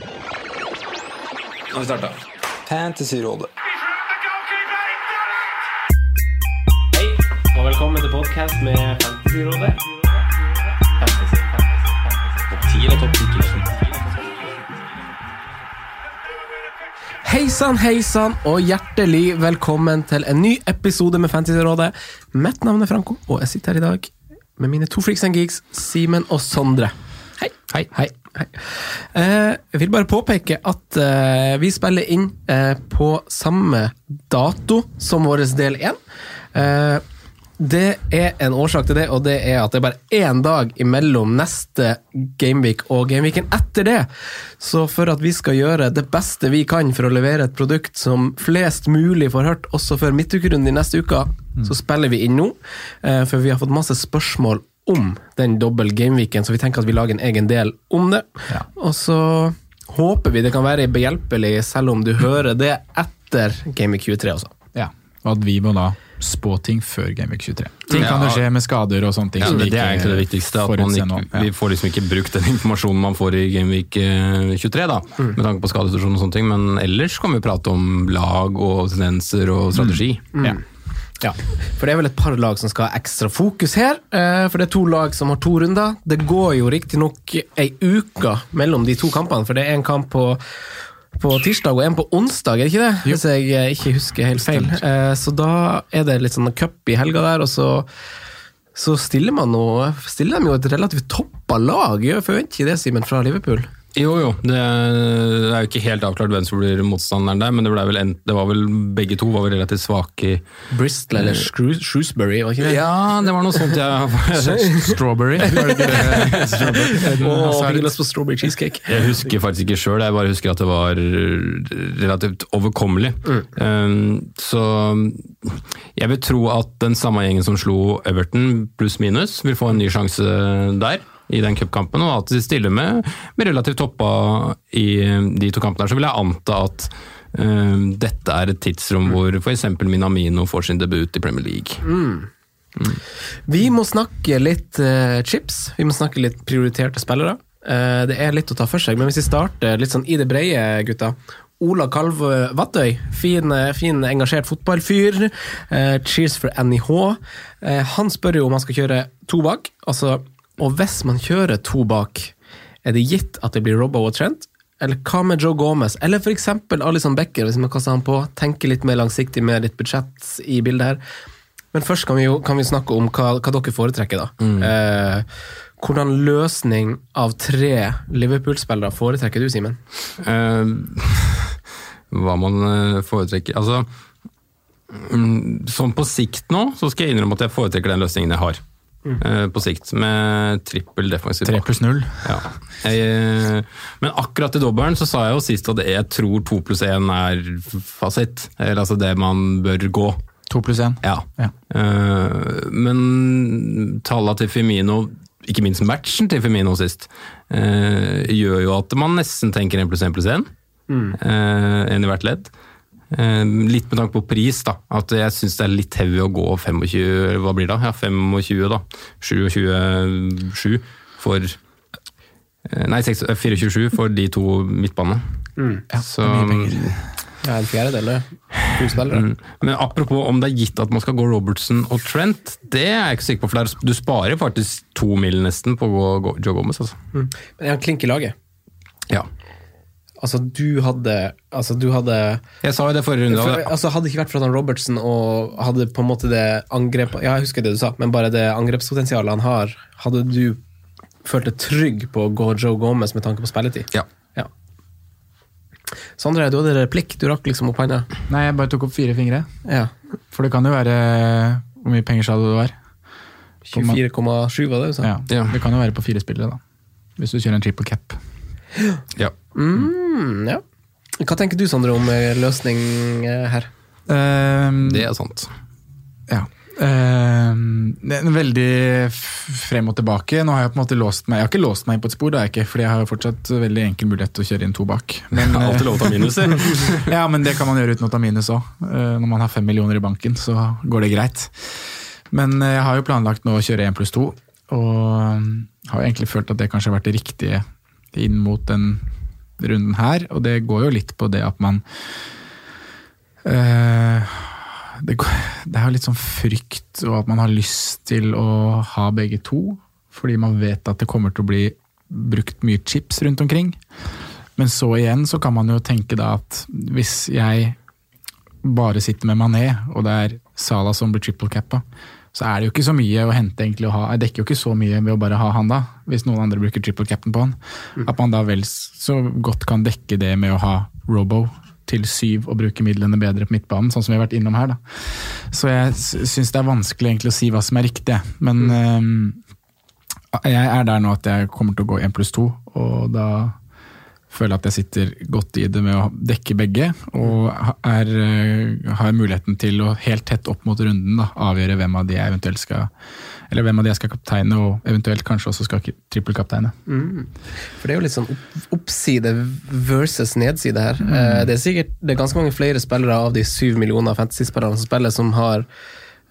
Nå har vi starta. Fantasyrådet. Hei, og velkommen til podkast med Fantasyrådet. Fantasy, fantasy, fantasy. Topp 10 eller topp 10 Hei sann, hei sann, og hjertelig velkommen til en ny episode med Fantasyrådet. Mitt navn er Franco, og jeg sitter her i dag med mine to freaks and geeks, Simen og Sondre. Hei. Hei. Hei. Hei. Eh, jeg vil bare påpeke at eh, vi spiller inn eh, på samme dato som vår del én. Det er en årsak til det, og det er at det er bare én dag imellom neste gameweek og gameweeken etter det. Så for at vi skal gjøre det beste vi kan for å levere et produkt som flest mulig får hørt også før midtukerunden i neste uke, så spiller vi inn nå. For vi har fått masse spørsmål om den dobbel gameweeken, så vi tenker at vi lager en egen del om det. Og så håper vi det kan være behjelpelig, selv om du hører det etter Gameweek 23 også. Ja, og at vi må da spå ting før Gameweek 23. Ting kan jo skje med skader og sånne ting. Ja, det, det er egentlig det viktigste. At man ikke. Ja. Vi får liksom ikke brukt den informasjonen man får i Gameweek eh, 23, da, med tanke på skadesituasjon og sånne ting. Men ellers kan vi prate om lag og tendenser og strategi. Ja. Ja, for det er vel et par lag som skal ha ekstra fokus her. eh, For det er to lag som har to runder. Det går jo riktignok ei uke mellom de to kampene, for det er en kamp på, på tirsdag og en på onsdag, er det ikke det? Hvis jeg eh, ikke husker helt feil. Eh, Så da er det litt sånn cup i helga der, og så så stiller man noe, stiller de jo et relativt toppa lag, gjør forventer ikke det, Simen, fra Liverpool? Jo, jo. Det er jo ikke helt avklart hvem som blir motstanderen der, men det, vel en, det var vel begge to var vel relativt svake i Bristol eller Shrew- Shrewsbury, var ikke det? Ja, det var noe sånt jeg Strawberry. Og fikk lyst på strawberry cheesecake. Jeg husker faktisk ikke sjøl, jeg bare husker at det var relativt overkommelig. Um, så jeg vil tro at den samme gjengen som slo Everton pluss minus, vil få en ny sjanse der. I den cupkampen, og at de stiller med, med relativt toppa i de to kampene. her, Så vil jeg anta at uh, dette er et tidsrom hvor f.eks. Minamino får sin debut i Premier League. Vi må snakke litt uh, chips. Vi må snakke litt prioriterte spillere. Uh, det er litt å ta for seg, men hvis vi starter litt sånn i det breie, gutta. Ola Kalv Vattøy, fin, eh, fin engasjert fotballfyr. Uh, cheers for NIH. Eh, han spør jo om han skal kjøre to bak. Altså, og hvis man kjører to bak, er det gitt at det blir Robbo og Trent? Eller hva med Joe Gomez? Eller f.eks. Alison Becker, hvis man kaster han på. Tenker litt mer langsiktig med litt budsjett i bildet her. Men først kan vi jo kan vi snakke om hva, hva dere foretrekker, da. Eh, hvordan løsning av tre Liverpool-spillere foretrekker du, Simen? Eh, hva man eh, foretrekker Altså, mm, sånn på sikt nå, så skal jeg innrømme at jeg foretrekker den løsningen jeg har. Eh, På sikt, med trippel defensiv. Tre pluss null. Ja. Jeg, eh, men akkurat i dobbelen så sa jeg jo sist at jeg tror to pluss én er fasit. Eller altså det man bør gå. To pluss én. Ja. Ja. Eh, men tallene til Femino, ikke minst matchen til Femino sist, eh, gjør jo at man nesten tenker 1 pluss 1 pluss 1. En i hvert ledd. Eh, litt med tanke på pris, da. At jeg syns det er litt heavy å gå 25, hva blir det? da? Ja, 25, da. 27 for eh, Nei, 24-27 for de to midtbanene. Så det er mye penger. Ja, en fjerdedel, det. To spillere. Mm. Men apropos om det er gitt at man skal gå Robertson og Trent, det er jeg ikke sikker på. For du sparer faktisk to mil nesten på å gå, Joe Gomez. Altså. Men er han klink i laget? Ja. Altså, du hadde Altså, du hadde Jeg sa jo det forrige runde. for, altså, Hadde det ikke vært for at han Robertsen og hadde på en måte det angrep... Ja, jeg husker det du sa, men bare det angrepspotensialet han har, hadde du følt deg trygg på å gå Joe Gomez med tanke på spilletid? Ja. Ja. Sondre, du hadde replikk. Du rakk liksom opp hånda. Nei, jeg bare tok opp fire fingre. Ja. For det kan jo være Hvor mye penger sa du det var? 24,7 var det du sa? Ja. Ja. Det kan jo være på fire spillere, da. Hvis du kjører en triple cap. ja. Mm, ja. Hva tenker du, Sondre, om eh, løsning eh, her? Um, Det er sant. Ja. Um, det er en veldig frem og tilbake. Nå har Jeg på en måte låst meg Jeg har ikke låst meg på et spor, da, jeg ikke, fordi jeg har fortsatt veldig enkel mulighet til å kjøre inn to bak. Men, eh, Alltid lov å ta minus, ja, men det kan man gjøre uten å ta minus òg. Når man har fem millioner i banken, så går det greit. Men eh, jeg har jo planlagt nå å kjøre én pluss to, og eh, har egentlig følt at det kanskje har vært det riktige inn mot den runden her, og det går jo litt på det at man det, går- det er jo litt sånn frykt, og at man har lyst til å ha begge to, fordi man vet at det kommer til å bli brukt mye chips rundt omkring. Men så igjen så kan man jo tenke da at hvis jeg bare sitter med Mané, og det er Salah som blir triple cappa, så er det jo ikke så mye å hente egentlig å ha. Jeg dekker jo ikke så mye ved å bare ha han da, hvis noen andre bruker triple cap'n på han. At man da vel så godt kan dekke det med å ha Robo til syv og bruke midlene bedre på midtbanen, sånn som vi har vært innom her. da. Så jeg syns det er vanskelig egentlig å si hva som er riktig, men øhm, jeg er der nå at jeg kommer til å gå én pluss to, og da føler at jeg sitter godt i det med å dekke begge, og er, øh, har muligheten til å helt tett opp mot runden da, avgjøre hvem av de jeg eventuelt skal eller hvem av de jeg skal kapteine, og eventuelt kanskje også skal trippelkapteine. For det er jo litt sånn oppside versus nedside her. Mm. det er sikkert det er ganske mange flere spillere av de syv millioner fantasy-spillerne som spiller, som har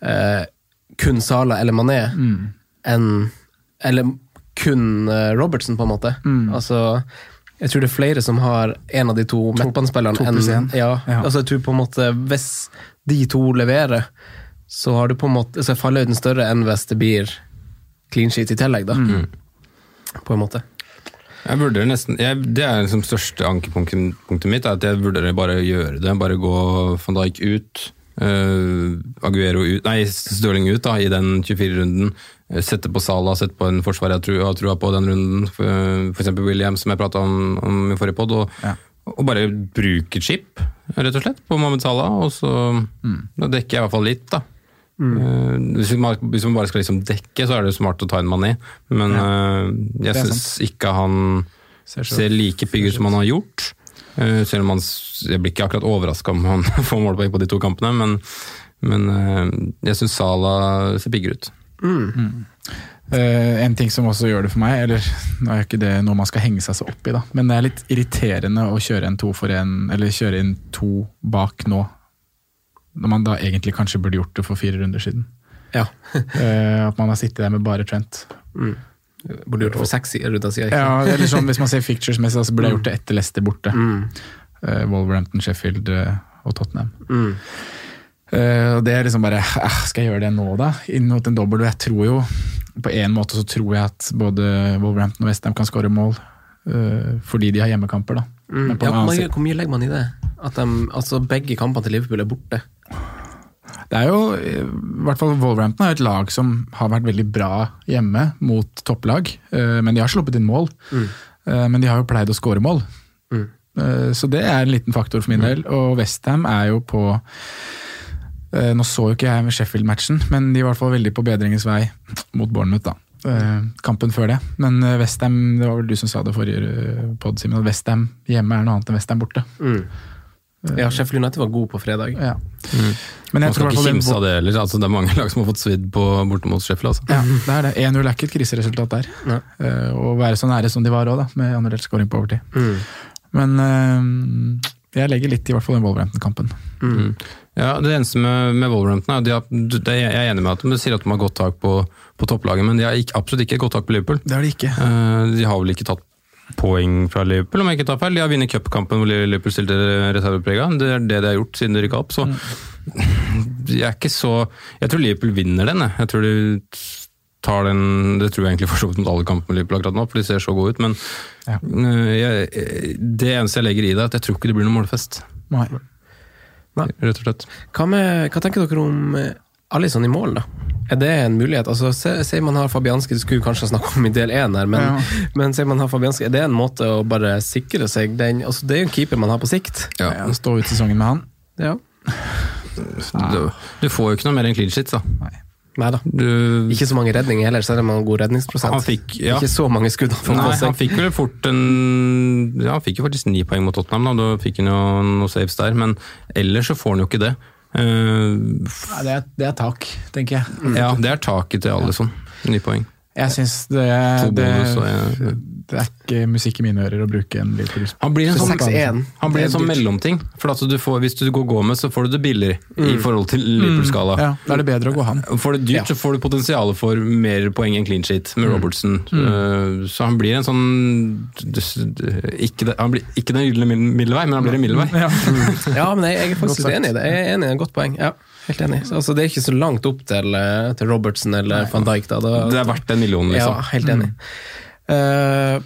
eh, kun Sala eller Mané enn Eller kun eh, Robertson, på en måte. Altså, jeg tror det er flere som har en av de to midtbanespillerne to pluss en. Ja, Ja. altså jeg tror på en måte Hvis de to leverer, så har du på en måte så er fallhøyden større enn hvis det blir clean sheet i tillegg, da. På en måte. Jeg vurderer nesten, jeg, Det er liksom største ankepunktet mitt, er at jeg vurderer bare å gjøre det. Bare gå van Dijk ut, eh, Aguero ut, nei, Stirling ut da, i den 24-runden. eh, Sette på Salah, sette på en forsvar jeg tror- har trua på den runden. Eksempel William, som jeg prata om, om i forrige pod. Og, Ja. og bare bruke chip, rett og slett, på Mohammed Salah. Og så da dekker jeg i hvert fall litt, da. Eh, hvis, man, hvis man bare skal liksom dekke, så er det smart å ta en Mané. Men eh, jeg Det er syns ikke han Ser ser like pigg ut som han har gjort. Eh, selv om han, Jeg blir ikke akkurat overraska om han får målpoeng på de to kampene, men, men eh, jeg syns Sala ser piggere ut. Eh, en ting som også gjør det for meg, eller nå er ikke det noe man skal henge seg så opp i, da, men det er litt irriterende å kjøre en to for en, eller kjøre inn to bak nå. Når man da egentlig kanskje burde gjort det for fire runder siden. Ja. uh, at man har sittet der med bare Trent. Burde gjort det for seks runder siden. ikke Ja, eller sånn, Hvis man ser fictures-messig, så burde jeg gjort det etter Leicester borte. Mm. Uh, Wolverhampton, Sheffield uh, og Tottenham. Mm. Uh, det er liksom bare eh, Skal jeg gjøre det nå, da? Inn mot en dobbel. Jeg tror jo På en måte så tror jeg at både Wolverhampton og Westham kan skåre mål. fordi de har hjemmekamper, da. Mm. Men på Ja, hvor mye legger man i det? At de, altså begge kampene til Liverpool er borte? Det er jo, i hvert fall Wolverhampton er et lag som har vært veldig bra hjemme mot topplag. eh, Men de har sluppet inn mål. Mm. Men de har jo pleid å skåre mål. Mm. Eh, Så det er en liten faktor for min del. Og Westham er jo på eh, Nå så jo ikke jeg med Sheffield-matchen, men de var i hvert fall veldig på bedringens vei mot Bournemouth. da. Eh, Kampen før det. Men eh, Westham, det var vel du som sa det forrige pod, Simen, at Westham hjemme er noe annet enn Westham borte. Mm. Ja, Sheffield United var god på fredag. Ja. Mm. Men jeg Man skal i ikke fall kimse av det heller. Altså, det er mange lag som har fått svidd på borte mot Sheffield. Altså. Ja, det er det. 1-0 er ikke et kriseresultat der. Eh, og være så nære som de var òg, med annullert scoring på overtid. Mm. Men uh, jeg legger litt i hvert fall den Wolverhampton-kampen. Mm. Ja, Det eneste med, med Wolverhampton er at de har, det, Jeg er enig med at de sier at de har godt tak på, på topplaget, men de har ikke, absolutt ikke godt tak på Liverpool. Det har de ikke. Uh, De har vel ikke tatt poeng fra Liverpool, om jeg ikke tar feil. De har vunnet cupkampen hvor Liverpool stilte reserveprega. Det er det de har gjort siden de rykka opp. Så jeg er ikke så Jeg tror Liverpool vinner den. jeg. Jeg tror de tar den Det tror jeg egentlig for så vidt mot alle kampene med Liverpool akkurat nå, for de ser så gode ut. Men Ja. eh, jeg, det eneste jeg legger i det, er at jeg tror ikke det blir noen målfest. Nei. Rett og slett. Hva, med, hva tenker dere om Alison Alisson i mål, da? Er det en mulighet? Altså, Sier man har Fabianski, det skulle kanskje snakke om i del én her, men, Ja. men sier man har Fabianski, er det en måte å bare sikre seg den altså, Det er jo en keeper man har på sikt. Ja. Ja, Stå ut sesongen med han. Ja. Du, du får jo ikke noe mer enn clean shit, da. Nei da. Du, Ikke så mange redninger heller, selv om han har god redningsprosent. Han fikk- ja. Ikke så mange skudd han får Nei, han fikk vel fort en Ja, han fikk jo faktisk ni poeng mot Tottenham, da. Da fikk han jo noen saves der, men ellers så får han jo ikke det. Ja, det, er, det er tak, tenker jeg. ja, det er taket til Alison. Ny poeng. Jeg syns det, det, det er ikke musikk i mine ører å bruke en Liverpool. Han blir en sånn, 6-1. han blir en sånn mellomting. For at du får, hvis du går Gomez, så får du det billigere i forhold til Liverpool-skala. Ja, Da er det bedre å gå han. Får du dyrt, så får du potensialet for mer poeng enn clean sheet med Robertson. Uh, Så han blir en sånn Ikke, det, han blir, ikke den gylne middelvei, men han blir en middelvei. Ja. Ja, men jeg, jeg er faktisk enig i det. Jeg er enig i det. Godt poeng. Ja, helt enig. Så, altså, det er ikke så langt opp til, eh, til Robertsen eller van Dijk. Da. Da, Det er verdt en million, ja, liksom. helt enig. Eh,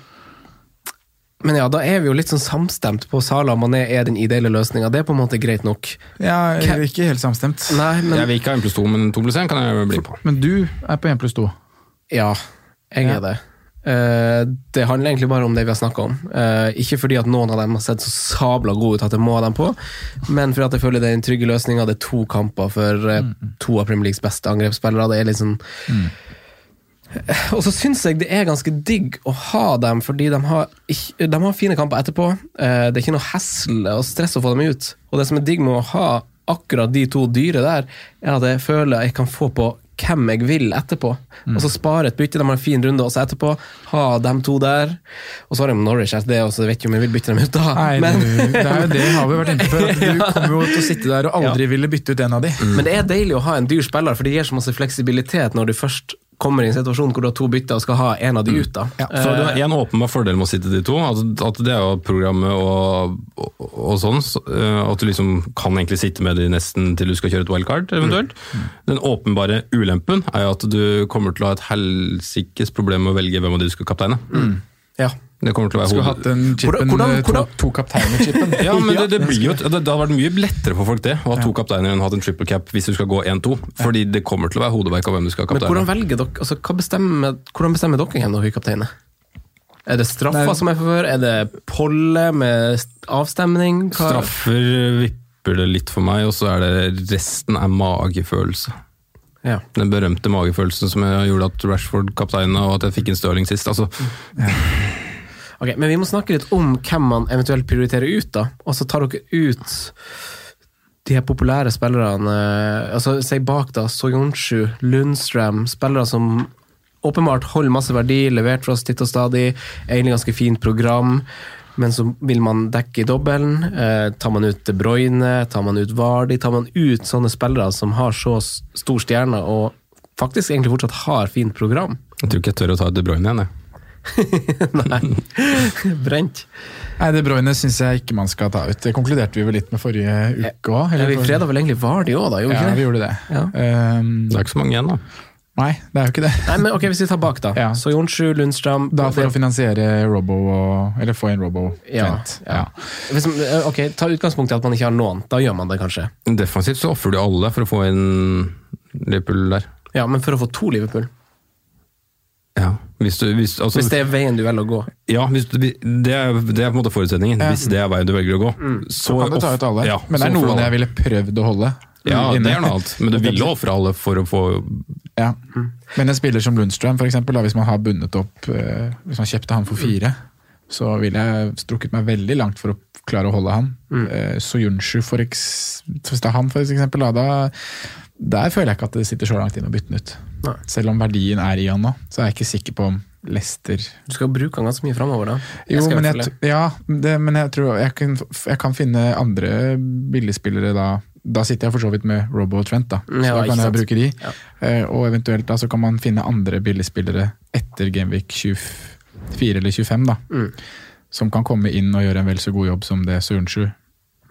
men ja, da er vi jo litt sånn samstemt på Sala og Mané er den ideelle løsninga. Det er på en måte greit nok. Ja, jeg er ikke helt samstemt. Nei, men Jeg vil ikke ha 1 pluss 2, men 2 pluss 1 kan jeg bli på. Men du er på 1 pluss 2. Ja, jeg Ja. er det. Eh, det handler egentlig bare om det vi har snakka om. Eh, ikke fordi at noen av dem har sett så sabla gode ut at jeg må ha dem på, men fordi at jeg føler det er en trygge løsninga. Det er to kamper for eh, to av Premier Leagues beste angrepsspillere. Det er litt sånn Og så syns jeg det er ganske digg å ha dem, fordi de har, ikke, de har fine kamper etterpå. Det er ikke noe hesle og stress å få dem ut. Og det som er digg med å ha akkurat de to dyre der, er at jeg føler jeg kan få på hvem jeg vil etterpå. Og så spare et bytte, de har en fin runde også etterpå. Ha dem to der. Og så har de Norwich, etter det og så vet ikke om jeg vil bytte dem ut da. Nei, men, du, det, er jo det har vi vært inne på du kommer jo til å sitte der og aldri ville bytte ut en av de. men det er deilig å ha en dyr spiller, for det gir så masse fleksibilitet når du først kommer i en situasjon hvor du har to bytter og skal ha en av de ut. da. Så det er en åpenbar fordel med å sitte de to, at, at det er jo programmet og, og, og sånn. så, eh, At du liksom kan egentlig sitte med de nesten til du skal kjøre et wildcard, eventuelt. Den åpenbare ulempen er jo at du kommer til å ha et helsikes problem med å velge hvem av de du skal kapteine. Ja. Det kommer til å være Skulle hatt den chipen, Hvordan- eh, hvordan- to, to kapteiner-chipen. Ja, men det, det blir jo, det, det hadde vært mye lettere for folk det, å ha to kapteiner enn å ha en triple cap hvis du skal gå 1-2. Fordi det kommer til å være hodeverk av hvem du skal Men hvordan velger dere, altså, hva bestemmer, hvordan bestemmer dere hvem dere kapteiner? Er det straffa Nei. som er for før? Er det polle med avstemning? Hva- Straffer vipper det litt for meg, og så er det resten er magefølelse. Ja. Den berømte magefølelsen som jeg gjorde at Rashford kapteina, og at jeg fikk en Stirling sist. Altså, Ok, Men vi må snakke litt om hvem man eventuelt prioriterer ut, da. Og så tar dere ut de her populære spillerne. altså Si bak, da. Soyonshu, Lundstrøm. Spillere som åpenbart holder masse verdi, levert for oss titt og stadig. Egentlig ganske fint program. Men så vil man dekke i dobbelen. Eh, tar man ut De Bruyne, tar man ut Vardi, tar man ut sånne spillere som har så stor stjerne og faktisk egentlig fortsatt har fint program? jeg tror ikke jeg tør å ta De Bruyne igjen. jeg. Nei. Brent. Nei, De Bruyne syns jeg ikke man skal ta ut. Det konkluderte vi vel litt med forrige uke òg. Ja, vi freda vel egentlig Vardi òg, da? Gjorde Ja, vi gjorde det. Ja. Um, Det er ikke så mange igjen, da. nei, det er jo ikke det. Nei, men ok, Hvis vi tar bak, da. Ja. Så Jonsju, Lundstrøm Da for å finansiere Robo og Eller få inn Robo. Ja, ja. Hvis, eh, ok, Ta utgangspunkt i at man ikke har noen. Da gjør man det kanskje. Defensivt så ofrer du alle for å få inn Liverpool der. Ja, Men for å få to Liverpool? Ja, hvis du, hvis, altså, Hvis det er veien du velger å gå? ja hvis du, det, er, det er på en måte forutsetningen. Hvis det er veien du velger å gå. Så kan du ta ut alle. Ja, Men det er så noen jeg ville prøvd å holde. Ja, inne. det er noe annet. Men du ville ofre alle for å få Ja. Men en spiller som Lundstrøm, for eksempel, da, hvis man har bundet opp eh, Hvis man kjøpte han for fire, så ville jeg strukket meg veldig langt for å klare å holde han. Mm. Soyunshu, for eks, hvis det er han, for eksempel, da, da der føler jeg ikke at det sitter så langt inn å bytte den ut. Nei. Selv om verdien er i han nå, så er jeg ikke sikker på om Lester Du skal bruke han ganske mye framover, da. Jo, men jeg, ja, det, men jeg tror jeg kan, jeg kan finne andre billigspillere da. Da sitter jeg for så vidt med Robo og Trent, da. Så Ja, da kan jeg sant. bruke de. Ja. Eh, og eventuelt da så kan man finne andre billigspillere etter Genvik 24 eller 25, da. Mm. Som kan komme inn og gjøre en vel så god jobb som det Soyunshu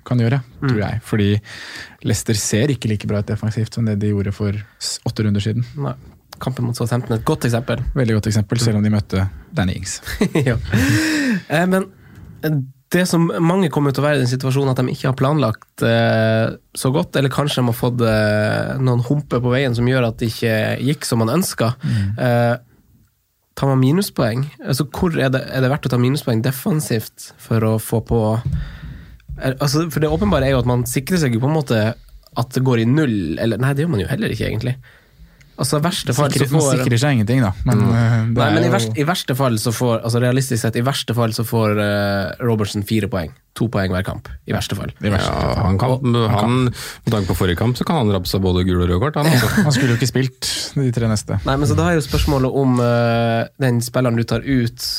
kan gjøre, Mm. tror jeg. Fordi Leicester ser ikke like bra ut defensivt som det de gjorde for åtte runder siden. Nei. Kampen mot Southampton er et godt eksempel. Veldig godt eksempel, selv om de møtte Danny Ings. ja. eh, men det som mange kommer til å være i den situasjonen at de ikke har planlagt eh, så godt, eller kanskje de har fått eh, noen humper på veien som gjør at det ikke gikk som man ønska. Eh, tar man minuspoeng? Altså, hvor er det, er det verdt å ta minuspoeng defensivt for å få på altså, For det åpenbare er jo at man sikrer seg jo på en måte at det går i null, eller Nei, det gjør man jo heller ikke, egentlig. Altså, verste fall så får, man sikrer seg ingenting, da. Men, mm. det Nei, men i, verste, i verste fall så får altså realistisk sett, i verste fall så får uh, Robertson fire poeng. To poeng hver kamp. I verste fall. i verste Ja, fall. han kan, han, Med tanke på forrige kamp så kan han rappe seg både gul og rød kort. Han, altså. Han skulle jo ikke spilt de tre neste. Nei, men så da er jo spørsmålet om uh, den spilleren du tar ut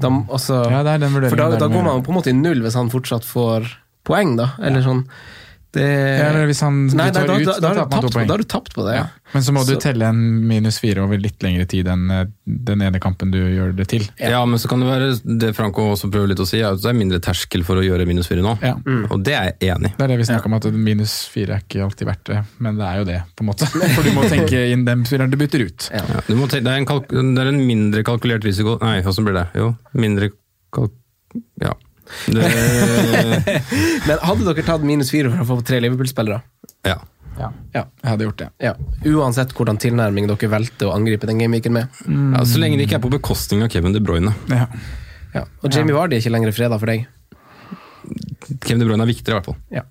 da, altså, Ja, det er den vurderingen For da, da går man på en måte i null hvis han fortsatt får poeng, da. Eller sånn det, Ja, eller hvis han Nei, nei, tar da, ut, da, da, da har tapt på, da har du tapt på det. Ja. Men så må du telle en minus fire over litt lengre tid enn eh, den ene kampen du gjør det til. Ja, men så kan det være det Franco også prøver litt å si, at det er mindre terskel for å gjøre minus fire nå. Ja. Og det er jeg enig i. Det er det vi snakker om, at minus fire er ikke alltid verdt det, men det er jo det, på en måte. For du må tenke inn den spilleren du bytter ut. Ja. Ja, du må tenke, det, er en kalk, det er en mindre kalkulert risiko Nei, åssen blir det? Jo, mindre kalk... Ja. Det, Men hadde dere tatt minus fire for å få tre Liverpool-spillere? ja. Ja. Ja. Jeg hadde gjort det. ja. Uansett hvordan tilnærming dere valgte å angripe den gameweeken med. ja. Så lenge det ikke er på bekostning av Kevin De Bruyne. Ja. Ja. Og Jamie Vardy er ikke lenger freda for deg. Kevin De Bruyne er viktigere, i hvert fall. Ja.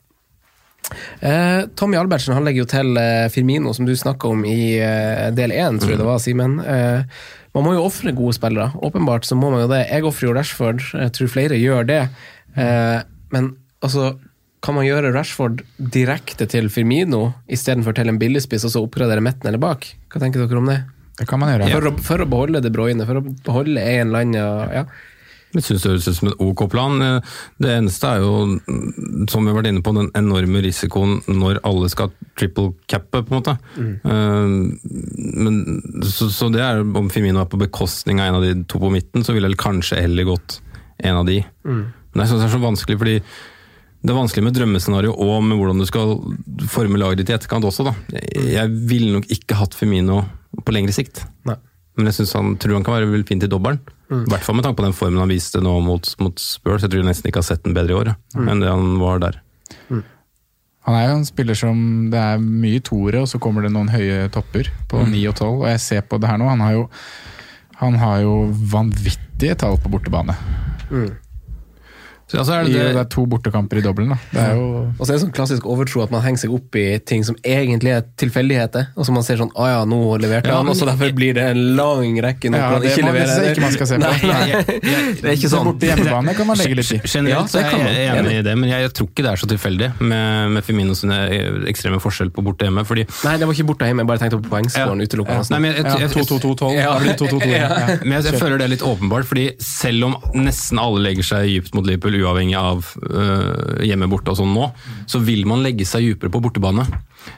Eh, Tommy Albertsen han legger jo til eh, Firmino, som du snakka om i eh, del én, tror jeg det var, Simen. Eh, man må jo ofre gode spillere. Åpenbart så må man jo det. Jeg ofrer jo Rashford, jeg tror flere gjør det. Eh, men altså, kan man gjøre Rashford direkte til Firmino istedenfor til en billigspiss og så oppgradere midten eller bak? Hva tenker dere om det? Det kan man gjøre. For, å, for å beholde De Bruyne, for å beholde en eller annen ja. Jeg synes det høres ut som en ok plan. Det eneste er jo, som vi har vært inne på, den enorme risikoen når alle skal triple cappe, på en måte. Mm. Men, så, så det er om Firmino er på bekostning av en av de to på midten, så ville det kanskje heller gått en av de. Men jeg synes det er så vanskelig, fordi det er vanskelig med drømmescenario og med hvordan du skal forme laget ditt i etterkant også. da. Jeg, jeg ville nok ikke hatt Firmino på lengre sikt. Nei. Men jeg synes han, tror han kan være vel fint i dobbelen. I hvert fall med tanke på den formen han viste nå mot, mot Spurs. Jeg tror jeg nesten ikke har sett den bedre i år ja, enn det han var der. Han er jo en spiller som Det er mye toere, og så kommer det noen høye topper på 9 og 12. Og jeg ser på det her nå, han har jo, han har jo vanvittige tall på bortebane. Så, altså så er I, det, det det, er to bortekamper i dobbelen. da. Det er jo Og så er det sånn klassisk overtro at man henger seg opp i ting som egentlig er tilfeldigheter. Og så man ser sånn Å ja, nå leverte han, ja, og så derfor blir det en lang rekke når Ja, man det ikke leverer. det ikke man skal se på. Nei, nei, det er ikke sånn. Borte hjemmebane kan man legge litt i. Generelt så er jeg enig i det, men jeg, jeg tror ikke det er så tilfeldig med, med Femino sine ekstreme forskjell på borte hjemme. fordi Nei, det var ikke borte hjemme, jeg bare tenkte på poengskåren Ja. utelukkende. Nei, men jeg, jeg, Ja, 2-2-2-12. Ja. Da blir det 2-2-2 igjen. Ja. Men jeg, jeg føler det er litt åpenbart, fordi selv om nesten alle legger seg dypt mot Liverpool, uavhengig av uh, hjemme borte og sånn nå, så vil man legge seg dypere på bortebane.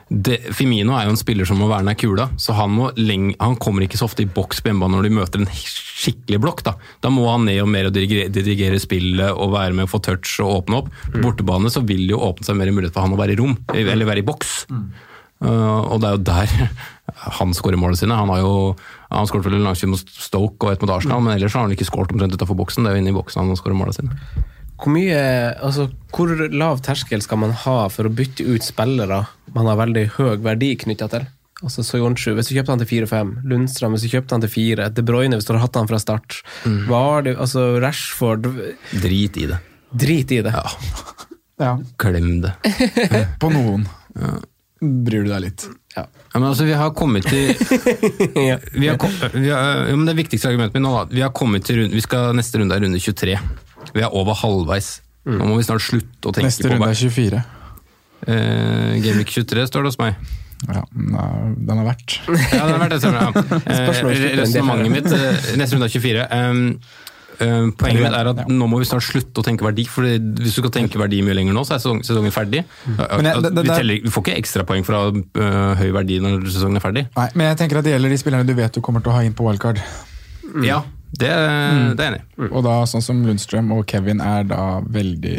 Det, Femino er jo en spiller som må være nær kula, så han, må leng, han kommer ikke så ofte i boks på hjemmebane når de møter en skikkelig blokk. Da Da må han ned og mer og dirigere, dirigere spillet og være med og få touch og åpne opp. På bortebane så vil det jo åpne seg mer mulighet for han å være i rom, eller være i boks. Uh, og det er jo der han skårer målene sine. Han har jo han skåret vel en langskudd mot Stoke og et mot Arsenal, men ellers har han ikke skåret omtrent utafor boksen. Det er jo inne i boksen han skårer målene sine. Hvor mye, altså hvor lav terskel skal man ha for å bytte ut spillere man har veldig høy verdi knytta til? Altså Soyonchu, hvis du kjøpte han til 4-5, Lundstrøm hvis du kjøpte han til 4, De Bruyne hvis du hadde hatt han fra start, var det, altså Rashford Drit i det. Drit i det. Ja. Glem det. På noen. Bryr du deg litt. Ja. Ja, men altså, vi har kommet til vi har, vi har, ja, men Det viktigste argumentet mitt nå, at Vi har kommet til vi skal Neste runde er runde 23. Vi er over halvveis. Nå må vi snart slutte å tenke Neste på runde er 24. Uh, Gameweek 23 står det hos meg. Ja, den har vært. Ja, den det. Ja. Spørsmålet Eh. Resonnementet mitt eh, Neste runde er 24. Um, eh, poenget mitt er at Ja. nå må vi snart slutte å tenke verdi. For hvis du skal tenke verdi mye lenger nå, så er sesong, sesongen ferdig. Mm. jeg- det- det- vi, teller, vi får ikke ekstrapoeng fra uh, høy verdi når sesongen er ferdig. Nei, men jeg tenker at det gjelder de spillerne du vet du kommer til å ha inn på wildcard. Ja, det, det er jeg enig i. Og da sånn som Lundstrøm og Kevin er da veldig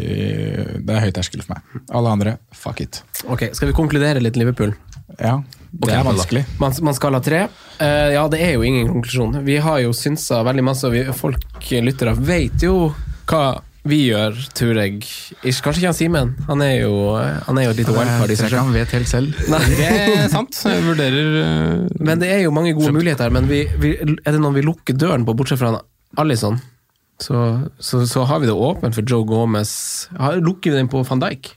Det er høy terskel for meg. Alle andre, fuck it. Ok, Skal vi konkludere litt Liverpool? Ja, det okay, er vanskelig. Man, man skal ha tre. Uh, ja, det er jo ingen konklusjon. Vi har jo synsa veldig masse, og vi, folk lyttere vet jo hva vi gjør, tror jeg. Ikke- Kanskje ikke han Simen. Han er jo, han er jo et lite wildcard i seg selv. han vet helt selv. Det er sant. Jeg vurderer uh, Men det er jo mange gode muligheter. Men vi, vi, er det noen vi lukker døren på, bortsett fra han Alison, så, så, så har vi det åpent for Joe Gomez. Har- Lukker vi den på van Dijk?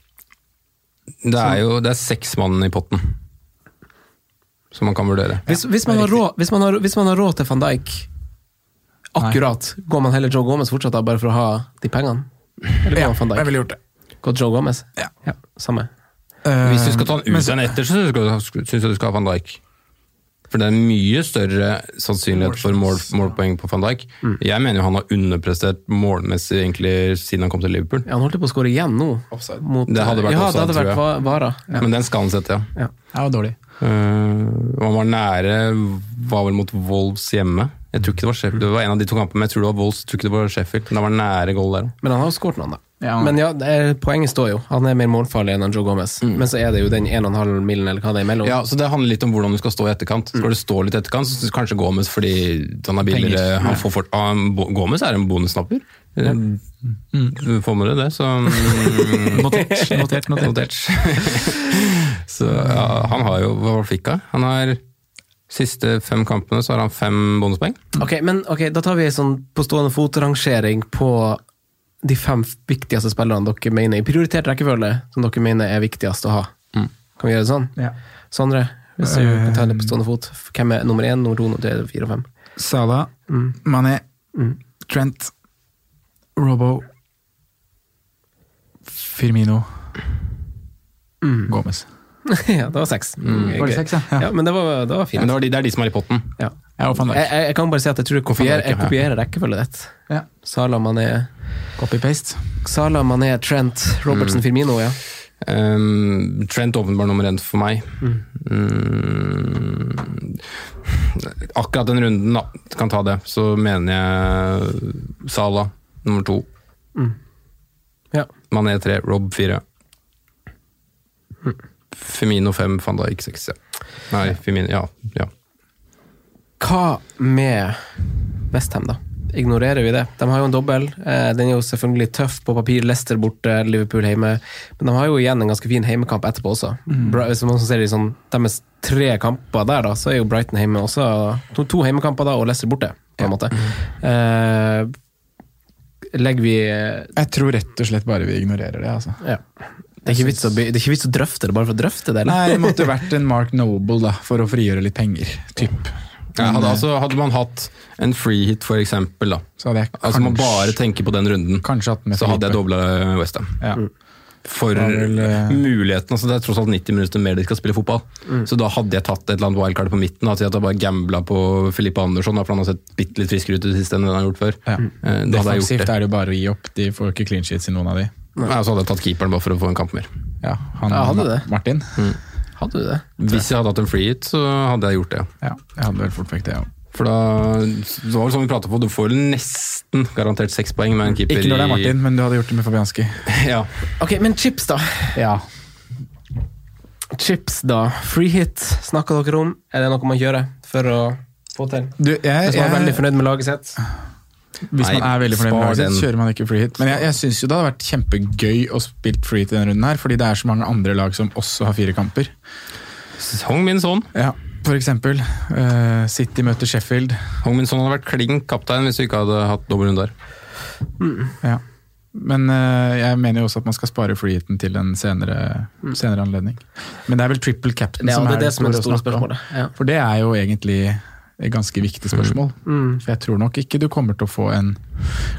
Det er jo det er seks mann i potten. som man kan vurdere. Hvis, hvis, man har råd, hvis, man har, hvis man har råd til van Dijk akkurat, går man heller Joe Gomez fortsatt da, bare for å ha de pengene? Eller går Ja, man van jeg ville gjort det. Gått Joe Gomez? Ja. ja samme. Hvis du skal ta den ut så- igjen etter, så syns jeg du skal ha van Dijk. For det er mye større sannsynlighet for mål, målpoeng på van Dijk. Mm. Jeg mener jo han har underprestert målmessig egentlig siden han kom til Liverpool. Ja, han holdt på å skåre igjen nå. Mot, Det hadde vært ja, offside, det hadde vært tror Ja. Vara. Men den skal han sette, ja. Ja. Det var dårlig. Uh, han var nære, var vel mot Wolves hjemme. Jeg tror ikke Det var Sheffield, det var en av de to kampene, men jeg tror det var Wolves, tror ikke det var Sheffield. Men det var nære goal der. Men han har jo skåret noen, da. Ja. Men ja, det er, poenget står jo. Han er mer målfarlig enn Joe Gomez. Men så er det jo den 1,5 milen eller hva det er imellom. Ja, så Det handler litt om hvordan du skal stå i etterkant. Skal du stå litt i etterkant, så kanskje Gomez fordi han er billigere. Han får fort, ah, Gomez er en bonusnapper. Eh, Du får med deg det, så mm, Notert, notert, notert. Notert. så ja, han har jo Hva fikk han? Han har Siste fem kampene så har han fem bonuspoeng. Ok, men okay, da tar vi en sånn på stående fot-rangering på de fem viktigste spillerne dere mener i prioritert rekkefølge, som dere mener er viktigst å ha. Mm. Kan vi gjøre det sånn? Ja. Sondre, hvis du Eh. kan ta det på stående fot. Hvem er nummer én, nummer to, nummer tre, fire og fem? Salah, Mm. Mané, Trent, Robo, Firmino, Gomez. ja, det var seks. Mm. Var det seks, ja? Ja. ja? Men det var, det var fint. Men det, var de, det er de som er i potten. Ja. Ja, Jeg, jeg, jeg kan bare si at jeg tror jeg kopierer, ja. jeg kopierer rekkefølget ditt. Ja. Sala, Mané, Copy-paste. Sala, Mané, Trent, Robertson, Firmino, ja. Um, Trent åpenbart nummer én for meg. Mm. Akkurat den runden, da, kan ta det, så mener jeg Sala nummer to. ja. Mané tre, Rob fire. Femino fem, van Dijk seks. Ja. Nei, Femino, ja. ja. Hva med Westham, da? Ignorerer vi det? De har jo en dobbel. Eh, den er jo selvfølgelig tøff på papir. Leicester borte, Liverpool hjemme. Men de har jo igjen en ganske fin heimekamp etterpå også. Bra, hvis man ser de sånn, Deres tre kamper der, da, så er jo Brighton hjemme også. To, to heimekamper da, og Leicester borte, på en måte. Eh, legger vi Jeg tror rett og slett bare vi ignorerer det. altså. ja. Det er, å, det er ikke vits å drøfte det bare for å drøfte det, eller? Nei, det måtte vært en Mark Noble da, for å frigjøre litt penger. Typ. Ja, hadde, altså, hadde man hatt en free hit, for eksempel, da. Så hadde jeg Altså man bare tenker på den runden, kanskje hatt med så hadde jeg dobla Westham. Ja. For vel, eh, muligheten, altså Det er tross alt 90 minutter mer de skal spille fotball. Så da hadde jeg tatt et eller annet wildcard på midten. Altså at jeg bare gambla på Filippe Andersson, for han har sett bitte litt friskere ut i det siste enn han har gjort før. Ja. Eh, Da hadde jeg gjort Defensivt er det jo bare å gi opp. De får ikke clean sheets i noen av de. Ja, så hadde jeg tatt keeperen bare for å få en kamp mer. Ja, han, Ja, hadde det. Martin? Hadde du det? Hvis jeg hadde hatt en free hit, så hadde jeg gjort det. Ja, jeg hadde vel fort vekk det, ja. For da, det var vel sånn vi pratet på, du får nesten garantert seks poeng med en keeper Ikke når det er Martin, men du hadde gjort det med Fabianski. Ja. Ok, men chips, da. Ja. Chips, da. Free hit snakka dere om. Er det noe man gjør for å få til? Du, jeg, Hvis man er veldig fornøyd med laget sitt. Hvis man er veldig fornøyd med laget sitt, så kjører man ikke free hit. Men jeg, jeg syns jo det hadde vært kjempegøy å spille free hit i denne runden her, fordi det er så mange andre lag som også har fire kamper. Hong Min Son. Ja, for eksempel. Uh, City møter Sheffield. Hong Min Son hadde vært klink kaptein hvis vi ikke hadde hatt dobbeltrunde der. Ja. Men uh, jeg mener jo også at man skal spare freehiten til en senere, senere anledning. Men det er vel triple captain som det er er det som er det store spørsmålet. Ja. For det er jo egentlig ganske viktig spørsmål. For jeg tror nok ikke du kommer til å få en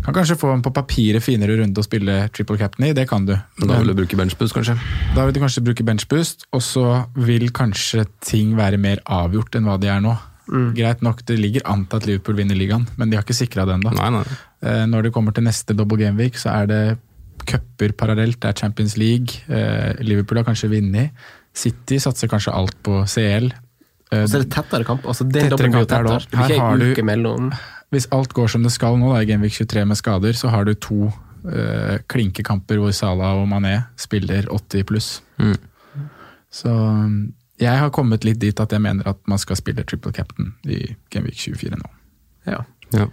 Kan kanskje få en på papiret finere runde å spille triple captain i, det kan du. Men da vil du bruke benchboost, kanskje. da vil du kanskje bruke benchboost, og så vil kanskje ting være mer avgjort enn hva de er nå. Greit nok, det ligger an til at Liverpool vinner ligaen, men de har ikke sikra det. Nei, nei. Eh, Når det kommer til neste double game week, så er det cuper parallelt. Det er Champions League. Eh, Liverpool har kanskje vunnet. City satser kanskje alt på CL. Eh, Og så er det tettere kamp. Altså, det Tettere kamp er tettere. også. Det Her har du- mellom. Hvis alt går som det skal nå, da, i Game Week 23 med skader, så har du to uh, klinkekamper hvor Salah og Mané spiller 80 pluss. Mm. Så mm, jeg har kommet litt dit at jeg mener at man skal spille triple captain i Game Week 24 nå. Ja. Ja.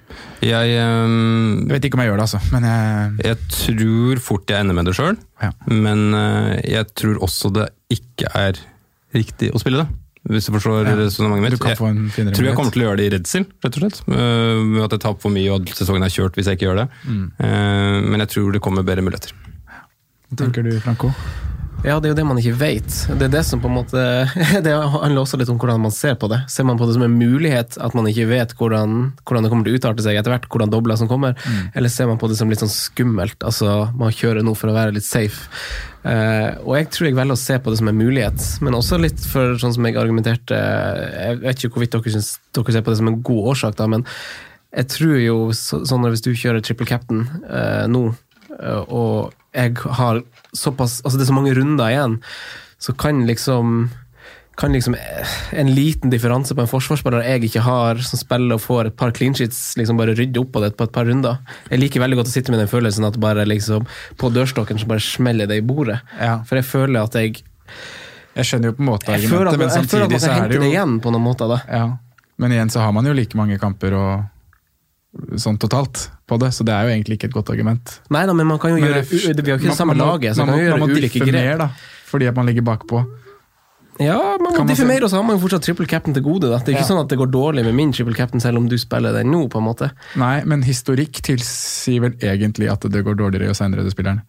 Jeg, um, Jeg vet ikke om jeg gjør det, altså, men jeg jeg tror fort jeg ender med det sjøl, Ja. men uh, jeg tror også det ikke er riktig å spille det. Hvis du forstår Ja. resonnementet mitt. Du kan få en Jeg tror jeg kommer til å gjøre det i redsel, rett og slett. Eh, Med at jeg taper for mye og at sesongen er kjørt hvis jeg ikke gjør det. Mm. Eh, Men jeg tror det kommer bedre muligheter. Hva tenker du, Franco? Ja, det er jo det man ikke vet. Det er det som på en måte Det handler også litt om hvordan man ser på det. Ser man på det som en mulighet, at man ikke vet hvordan, hvordan det kommer til å utarte seg etter hvert, hvordan dobler som kommer, eller ser man på det som litt sånn skummelt, altså man kjører nå for å være litt safe. Uh, og jeg tror jeg velger å se på det som en mulighet, men også litt for sånn som jeg argumenterte Jeg vet ikke hvorvidt dere syns dere ser på det som en god årsak, da, men jeg tror jo så, sånn at hvis du kjører triple captain uh, nå, uh, og jeg har såpass Altså det er så mange runder igjen, så kan liksom kan liksom eh, en liten differanse på en forsvarsspiller jeg ikke har, som spiller og får et par clean sheets, liksom bare rydde opp på det på et par runder. Jeg liker veldig godt å sitte med den følelsen at bare liksom på dørstokken så bare smeller det i bordet. Ja. For jeg føler at jeg Jeg skjønner jo på en måte Jeg føler argumentet, det men jeg føler at samtidig man så kan er hente det jo igjen på noen måter. da. ja. Men igjen så har man jo like mange kamper og sånn totalt på det, så det er jo egentlig ikke et godt argument. Nei da, men man kan jo Men gjøre Vi har ikke man- det samme man laget, så man man kan må- jo gjøre må ulike grep. da, fordi at man ligger bakpå. Ja, man må diffe mer, og så har man jo fortsatt triple captain til gode. da. Det er ikke Ja. sånn at det går dårlig med min triple captain selv om du spiller den nå. på en måte. Nei, men historikk tilsier vel egentlig at det går dårligere jo senere du spiller den.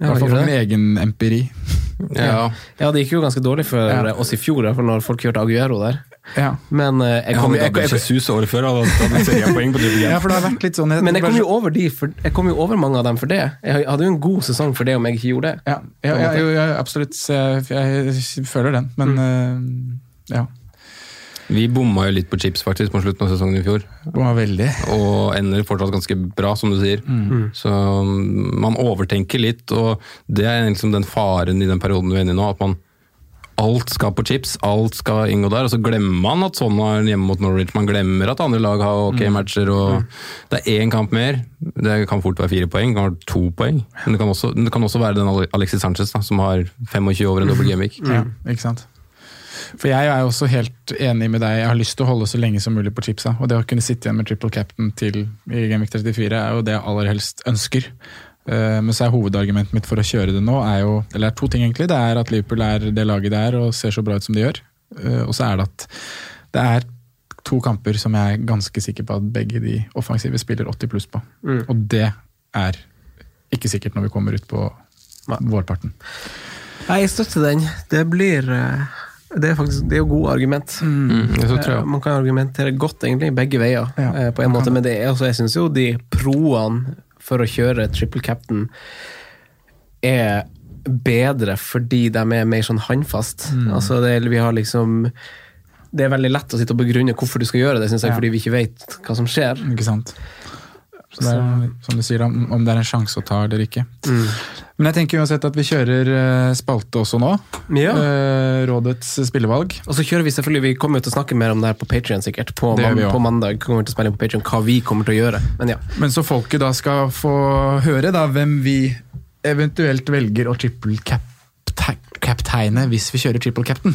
I hvert fall gjør min egen empiri. Ja. Ja, det gikk jo ganske dårlig for Ja. oss i fjor, for når folk kjørte Aguero der. Ja. Men eh, jeg kom, jeg, året før, men jeg kom jo over de, for, jeg kom jo over mange av dem for det. Jeg hadde jo en god sesong for det om jeg ikke gjorde det. Ja, ja, ja, jo, ja absolutt. Jeg, jeg føler den, men Mm. uh, ja. Vi bomma jo litt på chips faktisk på slutten av sesongen i fjor. Det var veldig. og ender fortsatt ganske bra, som du sier. Så mm, man overtenker litt, og det er liksom den faren i den perioden du er inne i nå, at man Alt skal på chips, alt skal inngå der, og så glemmer man at sånn er hjemme mot Norwich. Man glemmer at andre lag har ok matcher, og det er én kamp mer. Det kan fort være fire poeng, det kan være to poeng. Men det kan også, det kan også være den Alexis Sanchez da, som har 25 over en dobbel gameweek. Ja, ikke sant? For jeg er jo også helt enig med deg. Jeg har lyst til å holde så lenge som mulig på chipsa. Og det å kunne sitte igjen med triple captain til i Genvik 34 er jo det jeg aller helst ønsker. Eh, Men så er hovedargumentet mitt for å kjøre det nå er jo Eller det er to ting, egentlig. Det er at Liverpool er det laget det er og ser så bra ut som de gjør. Eh, Og så er det at det er to kamper som jeg er ganske sikker på at begge de offensive spiller 80 pluss på. Og det er ikke sikkert når vi kommer ut på vårparten. Nei, jeg støtter den. Det blir eh, Det er faktisk det er jo gode argument. Mm, tror Eh, jeg. Man kan argumentere godt egentlig begge veier, Ja, eh, på en måte, men det er, altså, jeg syns jo de proene for å kjøre triple captain er bedre fordi de er mer sånn håndfast. Mm. Altså det, vi har liksom Det er veldig lett å sitte og begrunne hvorfor du skal gjøre det, synes jeg, Ja. fordi vi ikke vet hva som skjer. Ikke sant? Så det er, som du sier, om, om det er en sjanse å ta eller ikke. Men jeg tenker uansett at vi kjører eh, spalte også nå. Ja. Eh, Rådets spillevalg. Og så kjører vi selvfølgelig, vi kommer til å snakke mer om det her på Patreon sikkert. På, man, på mandag kommer vi til å spille inn på Patreon hva vi kommer til å gjøre. Men ja. Men så folket da skal få høre da hvem vi eventuelt velger å triple cap- capteine hvis vi kjører triple captain.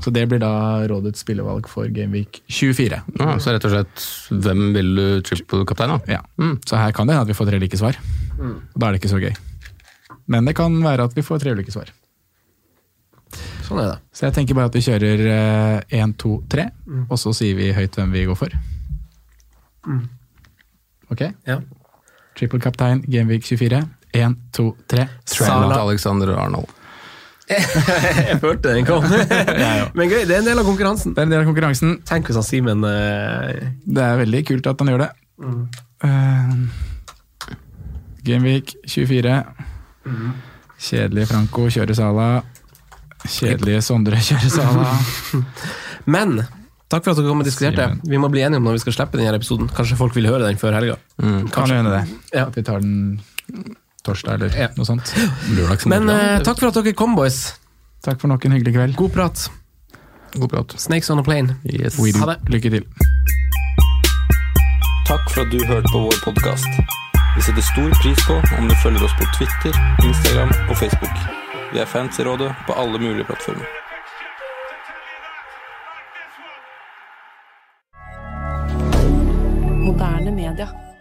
Så det blir da rådets spillevalg for Gameweek 24. Ja, så rett og slett, hvem vil du triple-kaptein, da? Ja. Så her kan det hende at vi får tre like svar. Og Da er det ikke så gøy. Men det kan være at vi får tre ulike svar. Sånn er det. Så jeg tenker bare at vi kjører én, to, tre, og så sier vi høyt hvem vi går for. Ok? Ja. Triple kaptein, Gameweek 24. Én, to, tre. Trent Sala. Alexander Arnold. Jeg følte den kom. Men gøy, det er en del av konkurransen. Det er en del av konkurransen. Tenk hvis han Simen uh... Det er veldig kult at han gjør det. Eh, Gameweek 24. Kjedelige Franco kjører Sala. Kjedelige Sondre kjører Sala. Men takk for at dere kom og diskuterte. Vi må bli enige om når vi skal slippe denne episoden. Kanskje folk vil høre den før helga. Kan jo hende det. Ja. Vi tar den torsdag eller ja. noe sånt. Men eh, takk for at dere kom, boys. Takk for nok en hyggelig kveld. God prat. God prat. Snakes on a plane. Yes. Ha det. Lykke til. Takk for at du hørte på vår podkast. Vi setter stor pris på om du følger oss på Twitter, Instagram og Facebook. Vi er fans i rådet på alle mulige plattformer. Moderne media.